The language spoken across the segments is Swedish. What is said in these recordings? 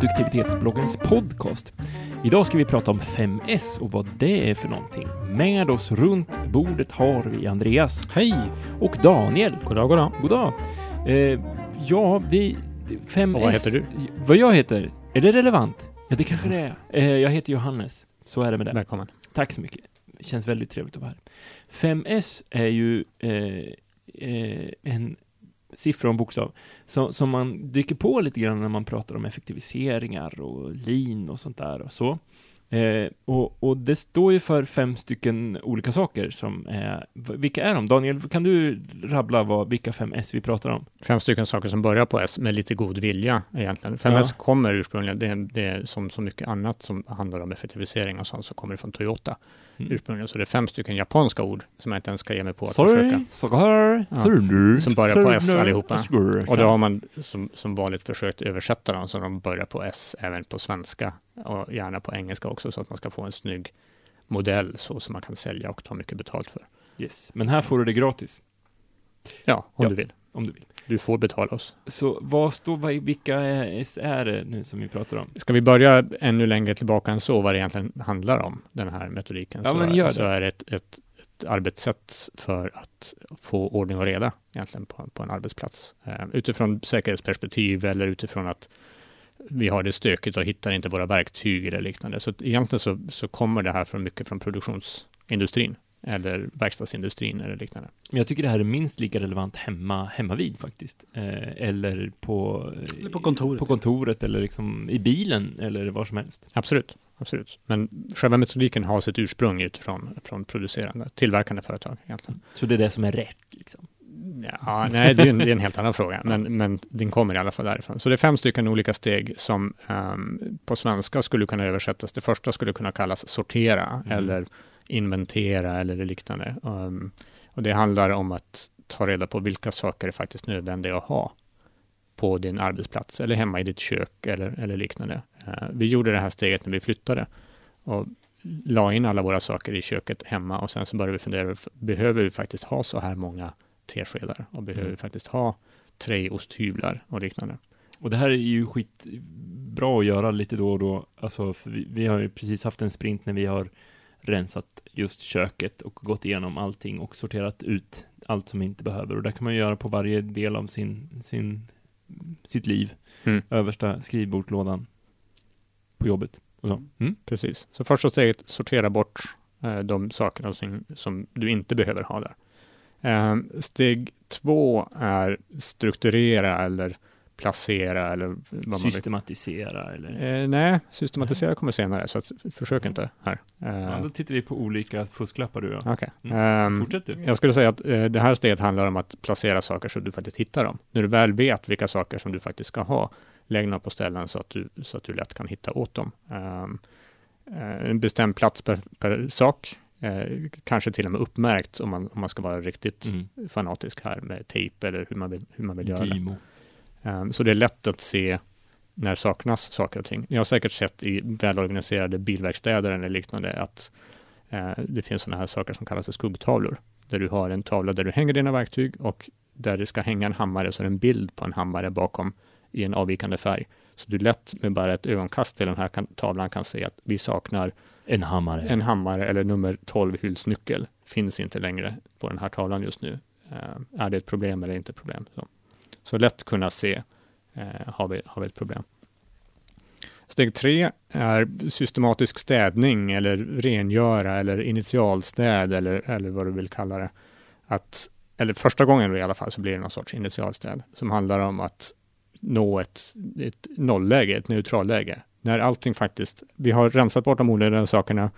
produktivitetsbloggens podcast. Idag ska vi prata om 5S och vad det är för någonting. Med oss runt bordet har vi Andreas. Hej! Och Daniel. Goddag, goddag. Goddag. Eh, ja, vi... 5S... Och vad heter du? Vad jag heter? Är det relevant? Ja, det kanske det är. Eh, jag heter Johannes. Så är det med det. Välkommen. Tack så mycket. Det känns väldigt trevligt att vara här. 5S är ju eh, eh, en siffra och en bokstav som, som man dyker på lite grann när man pratar om effektiviseringar och lean och sånt där och så. Eh, och, och, det står ju för fem stycken olika saker som är, vilka är de? Daniel, kan du rabbla vad, vilka fem S vi pratar om? Fem stycken saker som börjar på S med lite god vilja egentligen. 5S ja. kommer ursprungligen, det det är, som så mycket annat som handlar om effektivisering och sånt, så kommer det från Toyota. Ursprungligen. Så det är fem stycken japanska ord som jag inte ens ska ge mig på att Sorry, försöka. Sorry, ja, som börjar på S allihopa. Och då har man som, som vanligt försökt översätta dem så de börjar på S även på svenska och gärna på engelska också så att man ska få en snygg modell så som man kan sälja och ta mycket betalt för. Yes, men här får du det gratis. Ja, om ja, du vill. Om du vill. Du får betala oss. Så vad står, vilka är det nu som vi pratar om? Ska vi börja ännu längre tillbaka än så, vad det egentligen handlar om, den här metodiken, ja, så, men gör så är det ett, ett, ett arbetssätt för att få ordning och reda egentligen på, på en arbetsplats. Uh, utifrån säkerhetsperspektiv eller utifrån att vi har det stökigt och hittar inte våra verktyg eller liknande. Så egentligen så, så kommer det här från mycket från produktionsindustrin eller verkstadsindustrin eller liknande. Men jag tycker det här är minst lika relevant hemma, hemma vid faktiskt. Eh, eller på, eller på kontoret. På kontoret eller liksom i bilen eller var som helst. Absolut, absolut. Men själva metodiken har sitt ursprung utifrån från producerande, tillverkande företag egentligen. Så det är det som är rätt liksom? Ja, nej, det är, en, det är en helt annan fråga, men, men den kommer i alla fall därifrån. Så det är fem stycken olika steg som um, på svenska skulle kunna översättas. Det första skulle kunna kallas sortera mm. eller inventera eller liknande. Um, och det handlar om att ta reda på vilka saker är faktiskt nödvändiga att ha på din arbetsplats eller hemma i ditt kök eller, eller liknande. Uh, vi gjorde det här steget när vi flyttade och la in alla våra saker i köket hemma och sen så började vi fundera, behöver vi faktiskt ha så här många teskedar och behöver mm. faktiskt ha tre osthyvlar och liknande. Och det här är ju skitbra att göra lite då och då. Alltså, vi, vi, har ju precis haft en sprint när vi har rensat just köket och gått igenom allting och sorterat ut allt som inte behöver. Och det kan man göra på varje del av sin, sin, sitt liv. Mm. Översta skrivbordslådan på jobbet. Mm. Precis. Så första steget, sortera bort eh, de sakerna som, som du inte behöver ha där. Eh, steg två är strukturera eller placera eller vad Systematisera man vill. eller? Eh, nej, systematisera kommer senare, så att, försök mm. inte här. Eh, ja, då tittar vi på olika fusklappar du har. Okay. Mm. Um, Fortsätt du. Jag skulle säga att eh, det här steget handlar om att placera saker så att du faktiskt hittar dem. När du väl vet vilka saker som du faktiskt ska ha, lägg dem på ställen så att du, så att du lätt kan hitta åt dem. Um, en bestämd plats per, per sak Eh, kanske till och med uppmärkt om man, om man ska vara riktigt mm. fanatisk här med tejp eller hur man vill, hur man vill göra det. Um, så det är lätt att se när saknas saker och ting. Ni har säkert sett i välorganiserade bilverkstäder eller liknande att uh, det finns sådana här saker som kallas för skuggtavlor. Där du har en tavla där du hänger dina verktyg och där det ska hänga en hammare så är det en bild på en hammare bakom i en avvikande färg. Så du lätt med bara ett ögonkast till den här tavlan kan se att vi saknar en hammare. En hammare eller nummer 12 hylsnyckel finns inte längre på den här tavlan just nu. Uh, är det ett problem eller inte problem? Så, så lätt kunna se, eh, har, vi, har vi ett problem? Steg tre är systematisk städning eller rengöra eller initialstäd eller, eller vad du vill kalla det. Att, eller första gången i alla fall så blir det någon sorts initialstäd som handlar om att nå ett, ett nollläge, ett neutralläge när allting faktiskt, vi har rensat bort de onödiga sakerna,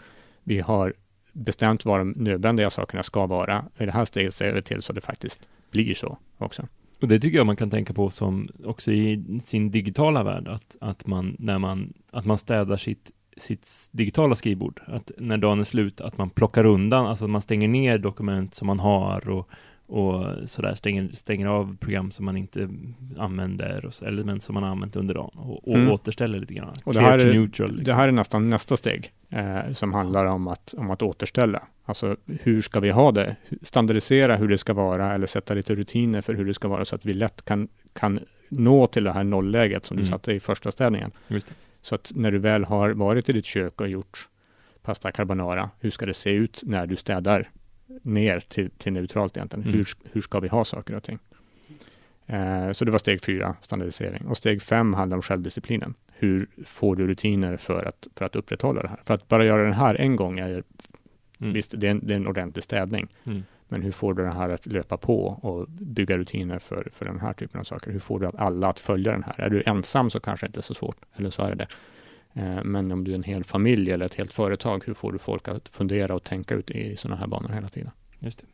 vi har bestämt vad de nödvändiga sakerna ska vara. I det här steget ser vi till så det faktiskt blir så också. Och det tycker jag man kan tänka på som också i sin digitala värld, att, att, man, när man, att man städar sitt, sitt digitala skrivbord, att när dagen är slut, att man plockar undan, alltså att man stänger ner dokument som man har och, och sådär stänger, stänger av program som man inte använder, och så, eller men som man har använt under dagen och, och Mm. återställer lite grann. Och det här är- neutral. Liksom. Det här är nästan nästa steg eh, som handlar om att, om att återställa. Alltså hur ska vi ha det? Standardisera hur det ska vara eller sätta lite rutiner för hur det ska vara så att vi lätt kan, kan nå till det här nollläget som Mm. du satte i första ställningen. Just det. Så att när du väl har varit i ditt kök och gjort pasta carbonara, hur ska det se ut när du städar ner till, till neutralt egentligen? Mm. Hur, hur ska vi ha saker och ting? Eh, så det var steg fyra, standardisering. Och steg fem handlar om självdisciplinen. Hur får du rutiner för att, för att upprätthålla det här? För att bara göra den här en gång är, Mm. visst, det är, en, det är en ordentlig städning. Mm. Men hur får du det här att löpa på och bygga rutiner för, för den här typen av saker? Hur får du alla att följa den här? Är du ensam så kanske inte är så svårt, eller så är det det. Eh, Men om du är en hel familj eller ett helt företag, hur får du folk att fundera och tänka ut i sådana här banor hela tiden? Just det.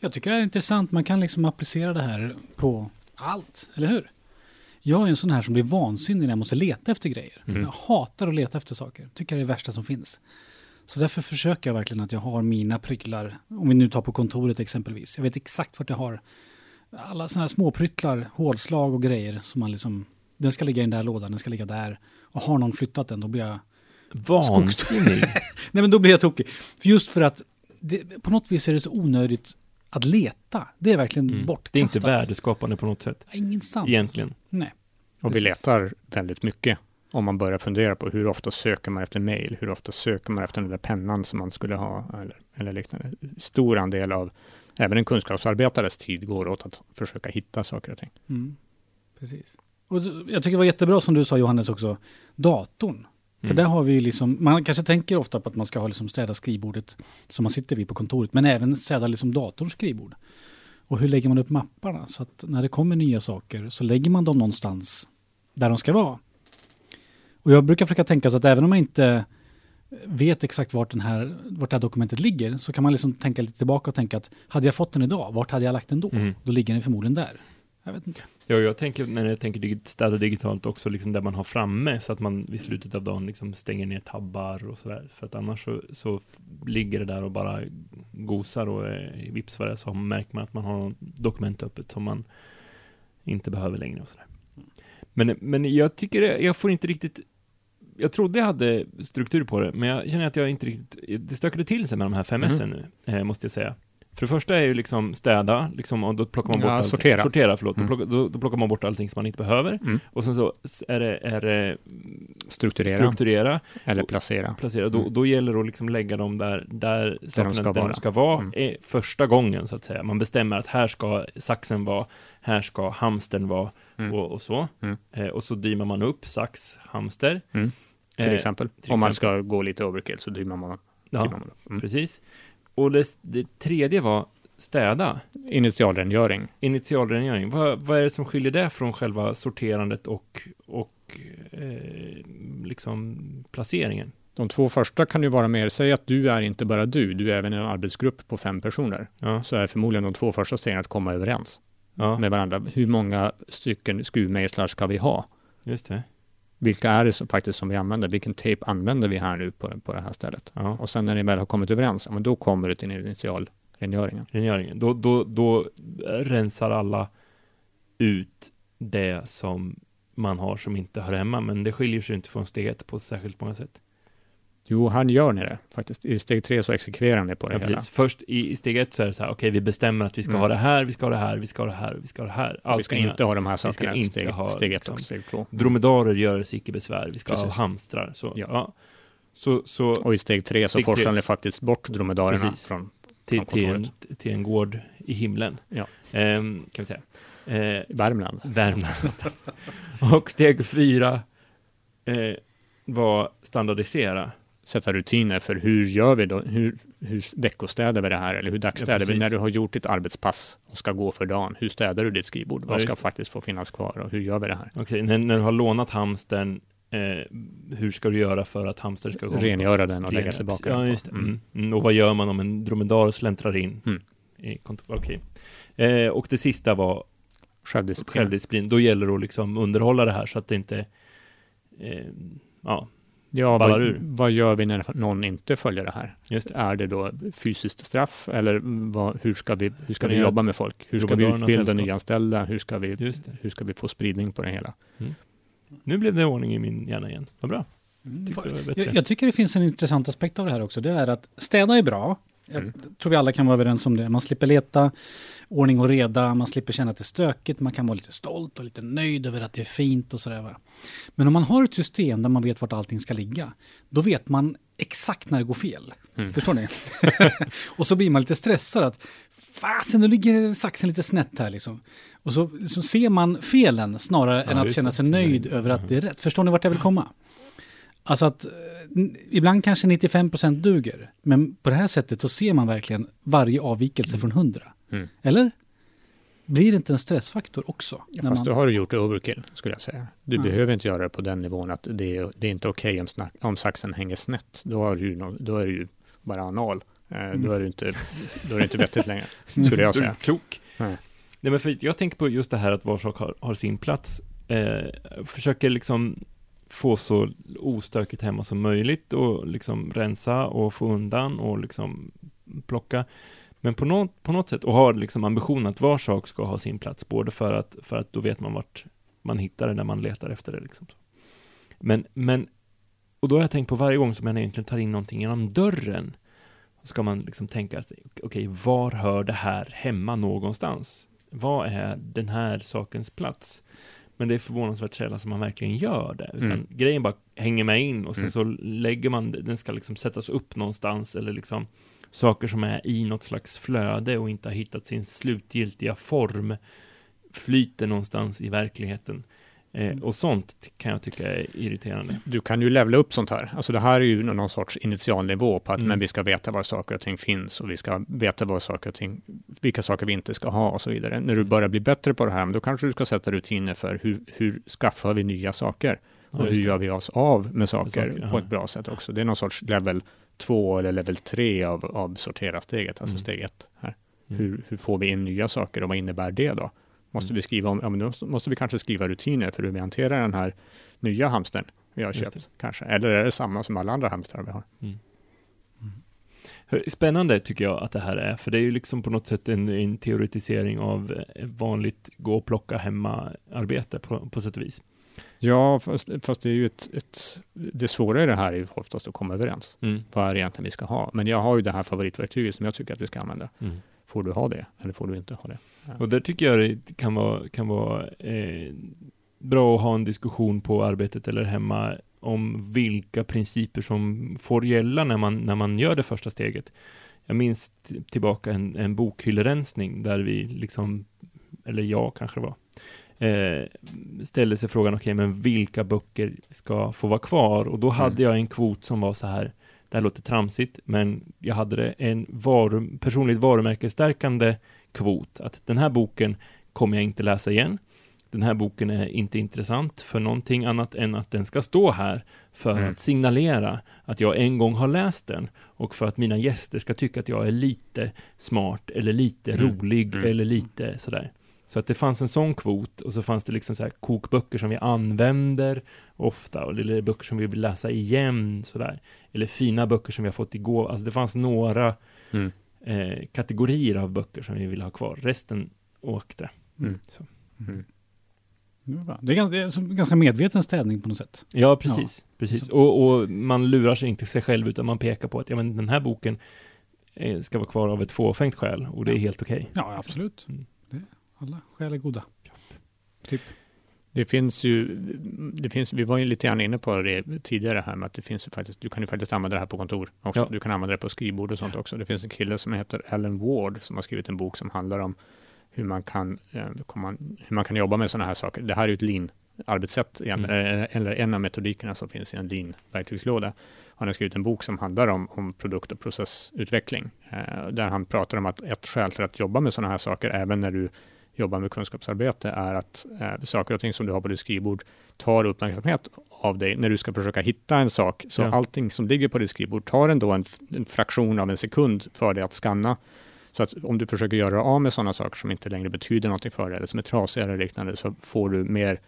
Jag tycker det är intressant. Man kan liksom applicera det här på allt, eller hur? Jag är en sån här som blir vansinnig när jag måste leta efter grejer. Mm. Jag hatar att leta efter saker. Tycker det är det värsta som finns. Så därför försöker jag verkligen att jag har mina prylar. Om vi nu tar på kontoret exempelvis. Jag vet exakt vart jag har alla sådana här småpryttlar, hålslag och grejer som man liksom, den ska ligga i den där lådan, den ska ligga där. Och har någon flyttat den, då blir jag, Vansinnig. nej men då blir jag tokig. För just för att det, på något vis är det så onödigt att leta. Det är verkligen Mm. bortkastat. Det är inte värdeskapande på något sätt. Ingenstans. Egentligen. Nej. Och vi letar väldigt mycket om man börjar fundera på hur ofta söker man efter mail, hur ofta söker man efter den där pennan som man skulle ha eller, eller liknande. Stor andel av även en kunskapsarbetares tid går åt att försöka hitta saker och ting. Mm. Precis. Och jag tycker det var jättebra som du sa Johannes också, datorn. För Mm. där har vi ju liksom, man kanske tänker ofta på att man ska ha liksom städa skrivbordet som man sitter vid på kontoret, men även städa liksom datorns skrivbord. Och hur lägger man upp mapparna? Så att när det kommer nya saker så lägger man dem någonstans där de ska vara. Och jag brukar försöka tänka så att även om man inte vet exakt vart, den här, vart det här dokumentet ligger så kan man liksom tänka lite tillbaka och tänka att hade jag fått den idag, vart hade jag lagt den då? Mm. Då ligger den förmodligen där. Jag vet inte. Ja, jag tänker när jag tänker digit, städa digitalt också liksom där man har framme så att man vid slutet av dagen liksom stänger ner tabbar och sådär. För att annars så, så ligger det där och bara gosar och eh, vips vad det är så märker man att man har dokument öppet som man inte behöver längre och sådär. Men, men jag tycker det, jag får inte riktigt jag trodde jag hade struktur på det, men jag känner att jag inte riktigt, det stökade till sig med de här 5 s nu, eh, måste jag säga. För det första är ju liksom städa, liksom, och då plockar man bort Ja, allting. sortera. Sortera, förlåt. Mm. Då, plockar, då, då plockar man bort allting som man inte behöver. Mm. Och sen så är det, är det Strukturera strukturera, eller placera. placera. Då, Mm. då gäller det att liksom lägga dem där, där, sakerna, ska där de vara. ska vara. Mm. är första gången, så att säga. Man bestämmer att här ska saxen vara, här ska hamstern vara, Mm. och, och så. Mm. Eh, och så dymer man upp sax, hamster. Mm. Till Eh, exempel. till Om man exempel. ska gå lite overkill så dymmar man, Ja, man upp. Precis. Och det, det tredje var städa. Initialrengöring. Initialrengöring, vad, vad är det som skiljer det från själva sorterandet och, och eh, liksom placeringen? De två första kan ju vara mer, säg att du är inte bara du, du är även en arbetsgrupp på fem personer. Ja, Så är förmodligen de två första stegen att komma överens ja med varandra. Hur många stycken skruvmejslar ska vi ha? just det. Vilka är det som, faktiskt som vi använder? Vilken tejp använder vi här nu på, på det här stället? Ja, Och sen när ni väl har kommit överens, men då kommer det till initialrengöringen. rengöringen. Då, då, då rensar alla ut det som man har som inte hör hemma, men det skiljer sig inte från steg ett på särskilt många sätt. Jo, han gör ni det faktiskt. I steg tre så exekverar ni på det Ja, hela. precis. Först i, i steg ett så är det så här, okej, vi bestämmer att vi ska Mm. ha det här, vi ska ha det här, vi ska ha det här, vi ska ha det här. vi ska inte ha de här ska sakerna, inte steg, ha, steg ett liksom, och steg två. Dromedarer gör sig icke besvär, vi ska Precis. ha hamstrar. Så, ja. Ja. Så, så Och i steg tre så Steg tre. forslar ni faktiskt bort dromedarerna Precis. från till, från till, en, kontoret. till en gård i himlen. Ja. Ehm, kan vi säga. Eh, Värmland. Värmland någonstans. Och steg fyra eh, var standardisera. Sätta rutiner för hur gör vi då? Hur, hur veckostädar vi det här? Eller hur dagstädar vi? precis. När du har gjort ditt arbetspass och ska gå för dagen, hur städar du ditt skrivbord? Ja, Vad ska faktiskt få finnas kvar och hur gör vi det här? Okej, när, när du har lånat hamstern, eh, hur ska du göra för att hamstern ska gå? Rengöra den och lägga tillbaka Ja, den just. Mm. Mm. Mm. Och vad gör man om en dromedar släntrar in? Mm. I? Okej. Eh, och det sista var Självdisciplin. självdisciplin. Då gäller det att liksom underhålla det här så att det inte, eh, ja, Ja, vad, ur. vad gör vi när någon inte följer det här? Just det. Är det då fysiskt straff eller vad, hur ska vi, hur ska Ska vi jobba med folk? Hur ska vi utbilda nyanställda? Hur ska vi, hur ska vi få spridning på det hela? Nu blev det ordning i min hjärna igen. Vad bra. Bättre. Jag, jag tycker det finns en intressant aspekt av det här också. Det är att städa är bra. Jag Mm. tror vi alla kan vara överens om det. Man slipper leta, ordning och reda, man slipper känna att det är stökigt, man kan vara lite stolt och lite nöjd över att det är fint och sådär. Men om man har ett system där man vet vart allting ska ligga, då vet man exakt när det går fel. Mm. Förstår ni? och så blir man lite stressad att fasen, nu ligger saxen lite snett här liksom. Och så, så ser man felen snarare Ja, än att känna sig nöjd Mm. över att det är rätt. Förstår ni vart jag vill komma? Alltså att eh, ibland kanske 95% duger, men på det här sättet så ser man verkligen varje avvikelse från 100. Mm. Eller? Blir det inte en stressfaktor också? Ja, när fast man- då har du gjort overkill, skulle jag säga. Du Ja. behöver inte göra det på den nivån att det är, det är inte okej om, snack- om saxen hänger snett. Då, har du, då är du ju bara anal. Eh, Mm. Då, är det inte, då är det inte vettigt längre, skulle jag Du är säga. klok. Nej. Nej, men för jag tänker på just det här att var sak har, har sin plats. Eh, försöker liksom få så ostökigt hemma som möjligt och liksom rensa och få undan och liksom plocka. Men på något, på något sätt, och har liksom ambitionen att var sak ska ha sin plats, både för att, för att då vet man vart man hittar det när man letar efter det. Liksom. Men, men, och då har jag tänkt på varje gång som jag egentligen tar in någonting genom dörren, ska man liksom tänka okej, okay, var hör det här hemma någonstans? Vad är den här sakens plats? Men det är förvånansvärt sällan som man verkligen gör det, utan Mm. grejen bara hänger med in och sen Mm. så lägger man, den ska liksom sättas upp någonstans eller liksom saker som är i något slags flöde och inte har hittat sin slutgiltiga form flyter någonstans i verkligheten. Eh, och sånt kan jag tycka är irriterande. Du kan ju levla upp sånt här. Alltså det här är ju någon sorts initialnivå på att Mm. men vi ska veta var saker och ting finns och vi ska veta vad saker och ting, vilka saker vi inte ska ha och så vidare. När du börjar bli bättre på det här, då kanske du ska sätta rutiner för hur, hur skaffar vi nya saker? Ja, Och just hur gör vi oss av med saker, saker, på ja. ett bra sätt också? Det är någon sorts level 2 eller level 3 av, av sortera-steget, alltså Mm. steg 1 här. Mm. Hur, hur får vi in nya saker och vad innebär det då? Måste Mm. vi skriva om, ja men då måste vi kanske skriva rutiner för hur vi hanterar den här nya hamstern vi har köpt kanske. Eller är det samma som alla andra hamstrar vi har? Hör, Spännande tycker jag att det här är, för det är ju liksom på något sätt en, en teoretisering av eh, vanligt gå och plocka hemma-arbete på, på sätt och vis. Ja, fast, fast det är ju ett, ett, det svåra i det här är ju oftast att komma överens. Mm. Vad är det egentligen vi ska ha? Men jag har ju det här favoritverktyget som jag tycker att vi ska använda. Mm. Får du ha det eller får du inte ha det? Och där tycker jag det kan vara, kan vara eh, bra att ha en diskussion på arbetet eller hemma om vilka principer som får gälla när man, när man gör det första steget. Jag minns tillbaka en, en bokhyllerensning där vi liksom, eller jag kanske det var, eh, ställde sig frågan, okej, men vilka böcker ska få vara kvar? Och då hade Mm. jag en kvot som var så här, det här låter tramsigt, men jag hade en varu, personligt varumärkesstärkande kvot, att den här boken kommer jag inte läsa igen. Den här boken är inte intressant för någonting annat än att den ska stå här för Mm. att signalera att jag en gång har läst den och för att mina gäster ska tycka att jag är lite smart eller lite Mm. rolig Mm. eller lite sådär. Så att det fanns en sån kvot och så fanns det liksom så här kokböcker som vi använder ofta och eller böcker som vi vill läsa igen sådär. Eller fina böcker som vi har fått igår. Alltså det fanns några Mm. eh, kategorier av böcker som vi vill ha kvar. Resten åkte. Mm. Så. Mm. Det är, det är ganska, det är ganska medveten städning på något sätt. Ja, precis. precis. Och, och man lurar sig inte sig själv, utan man pekar på att ja, men den här boken eh, ska vara kvar av ett fåfängt skäl, och det är helt okej. Ja, absolut. Mm. Alla skäl är goda. Typ. Det finns ju, det finns, vi var ju lite grann inne på det tidigare här med att det finns ju faktiskt, du kan ju faktiskt använda det här på kontor också. Ja. Du kan använda det på skrivbord och sånt också. Det finns en kille som heter Alan Ward som har skrivit en bok som handlar om hur man kan, eh, hur man kan jobba med sådana här saker. Det här är ju ett lean arbetssätt, Mm. eh, eller en av metodikerna som finns i en lean verktygslåda. Han har skrivit en bok som handlar om, om produkt och processutveckling, eh, där han pratar om att ett skäl till att jobba med sådana här saker, även när du jobbar med kunskapsarbete, är att eh, saker och ting som du har på ditt skrivbord tar uppmärksamhet av dig när du ska försöka hitta en sak. Så Ja. allting som ligger på ditt skrivbord tar ändå en, en fraktion av en sekund för dig att scanna. Så att om du försöker göra av med sådana saker som inte längre betyder någonting för dig, eller som är trasiga eller liknande, så får du mer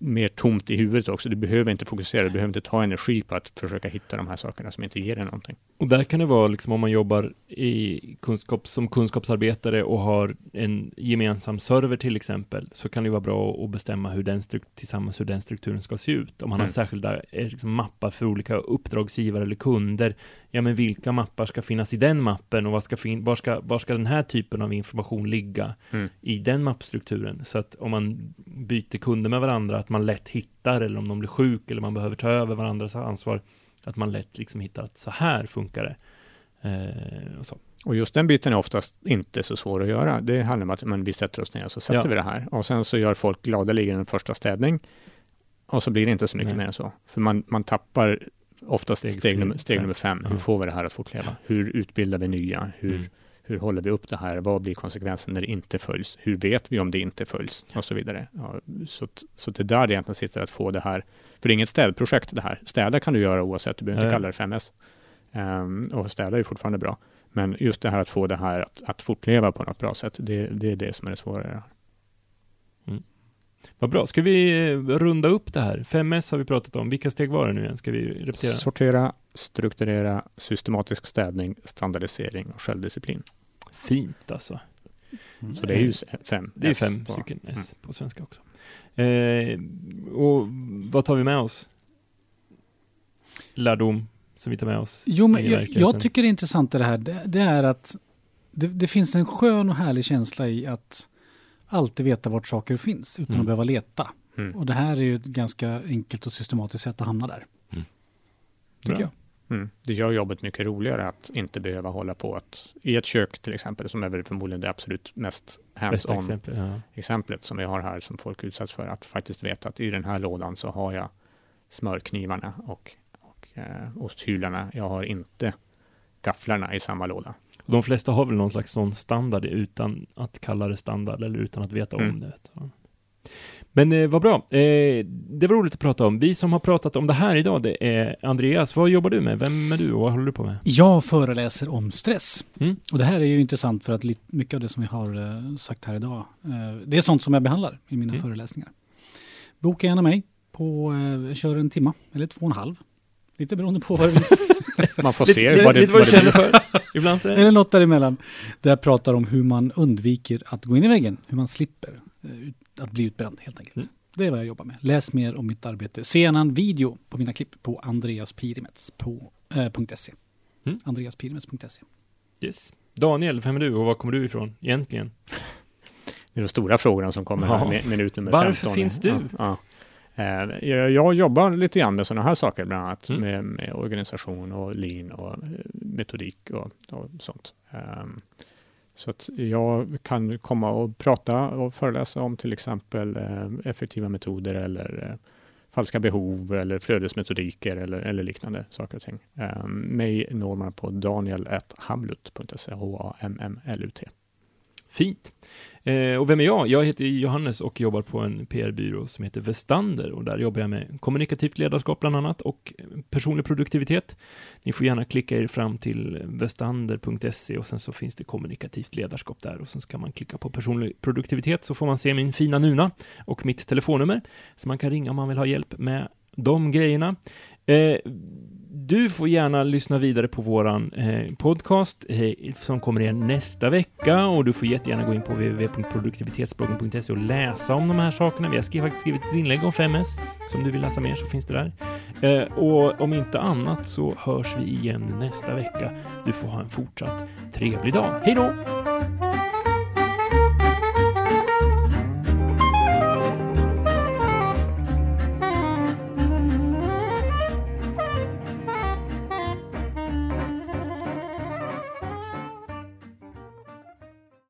mer tomt i huvudet också. Du behöver inte fokusera, du behöver inte ta energi på att försöka hitta de här sakerna som inte ger dig någonting. Och där kan det vara liksom om man jobbar i kunskap, som kunskapsarbetare och har en gemensam server till exempel, så kan det vara bra att bestämma hur den tillsammans hur den strukturen ska se ut. Om man mm. har särskilda eh, liksom, mappar för olika uppdragsgivare eller kunder, ja men vilka mappar ska finnas i den mappen och var ska, var ska, var ska den här typen av information ligga mm. i den mappstrukturen? Så att om man byter kunder med varandra, att man lätt hittar, eller om de blir sjuk eller man behöver ta över varandras ansvar, att man lätt liksom hittar att så här funkar det. Eh, och, så. och just den biten är oftast inte så svår att göra. Det handlar om att men, vi sätter oss ner och så sätter ja. vi det här. Och sen så gör folk gladeligen en första städning. Och så blir det inte så mycket Nej. mer än så. För man, man tappar oftast steg, steg, nummer, steg nummer fem. Hur får vi det här att fortleva? Hur utbildar vi nya? Hur, mm. Hur håller vi upp det här? Vad blir konsekvensen när det inte följs? Hur vet vi om det inte följs? Och så vidare. Ja, så, så det där det egentligen sitter att få det här för det är inget städprojekt det här. Städa kan du göra oavsett, du behöver inte kalla det 5S. Um, ehm, och städa är fortfarande bra. Men just det här att få det här att, att fortleva på något bra sätt, det, det är det som är det svårare. Vad bra. Ska vi eh, runda upp det här? 5S har vi pratat om. Vilka steg var det nu igen? Ska vi repetera? Sortera, strukturera, systematisk städning, standardisering och självdisciplin. Fint alltså. Mm. Så det är ju fem. Det är fem stycken S mm. på svenska också. Eh, och vad tar vi med oss? Lärdom som vi tar med oss? Jo, men jag, jag, tycker det är intressant i det här, det, det är att det, det, finns en skön och härlig känsla i att alltid veta vart saker finns utan mm. att behöva leta. Mm. Och det här är ju ett ganska enkelt och systematiskt sätt att hamna där. Mm. Tycker Bra. jag. Mm. Det gör jobbet mycket roligare att inte behöva hålla på att i ett kök till exempel, som är väl förmodligen det absolut mest hands-on exempel, ja. exemplet som vi har här som folk utsätts för, att faktiskt veta att i den här lådan så har jag smörknivarna och, och eh, osthyvlarna. Jag har inte gafflarna i samma låda. De flesta har väl någon slags sån standard utan att kalla det standard eller utan att veta mm. om det. Så. Men eh, vad bra. Eh, det var roligt att prata om. Vi som har pratat om det här idag, det är Andreas. Vad jobbar du med? Vem är du och vad håller du på med? Jag föreläser om stress. Mm. Och det här är ju intressant för att mycket av det som vi har eh, sagt här idag, eh, det är sånt som jag behandlar i mina mm. föreläsningar. Boka gärna mig på, eh, kör en timma eller två och en halv. Lite beroende på vad du vill. Man får se vad det, vad det, känner för. Ibland så Eller något däremellan. Där jag pratar om hur man undviker att gå in i väggen. Hur man slipper eh, att bli utbränd helt enkelt. Mm. Det är vad jag jobbar med. Läs mer om mitt arbete. Se en video på mina klipp på andreaspirimets.se. Äh, mm. Andreaspirimets.se. Yes. Daniel, vem är du och var kommer du ifrån egentligen? Det är de stora frågorna som kommer ja. här, minut nummer Varför 15. Varför finns du? Ja, ja. Eh, jag, jobbar lite grann med sådana här saker, bland annat mm. med, med, organisation och lean och eh, metodik och, och sånt. Um, så att jag kan komma och prata och föreläsa om till exempel eh, effektiva metoder eller falska behov eller flödesmetodiker eller, eller liknande saker och ting. Eh, mig når man på daniel.hamlut.se, H-A-M-M-L-U-T. Fint. Eh, och vem är jag? Jag heter Johannes och jobbar på en PR-byrå som heter Vestander och där jobbar jag med kommunikativt ledarskap bland annat och personlig produktivitet. Ni får gärna klicka er fram till vestander.se och sen så finns det kommunikativt ledarskap där och sen ska man klicka på personlig produktivitet så får man se min fina Nuna och mitt telefonnummer så man kan ringa om man vill ha hjälp med de grejerna. Eh, du får gärna lyssna vidare på våran eh, podcast eh, som kommer igen nästa vecka och du får jättegärna gå in på www.produktivitetsbloggen.se och läsa om de här sakerna. Vi har skrivit, faktiskt skrivit ett inlägg om 5S. Så om du vill läsa mer så finns det där. Eh, och om inte annat så hörs vi igen nästa vecka. Du får ha en fortsatt trevlig dag. Hej då!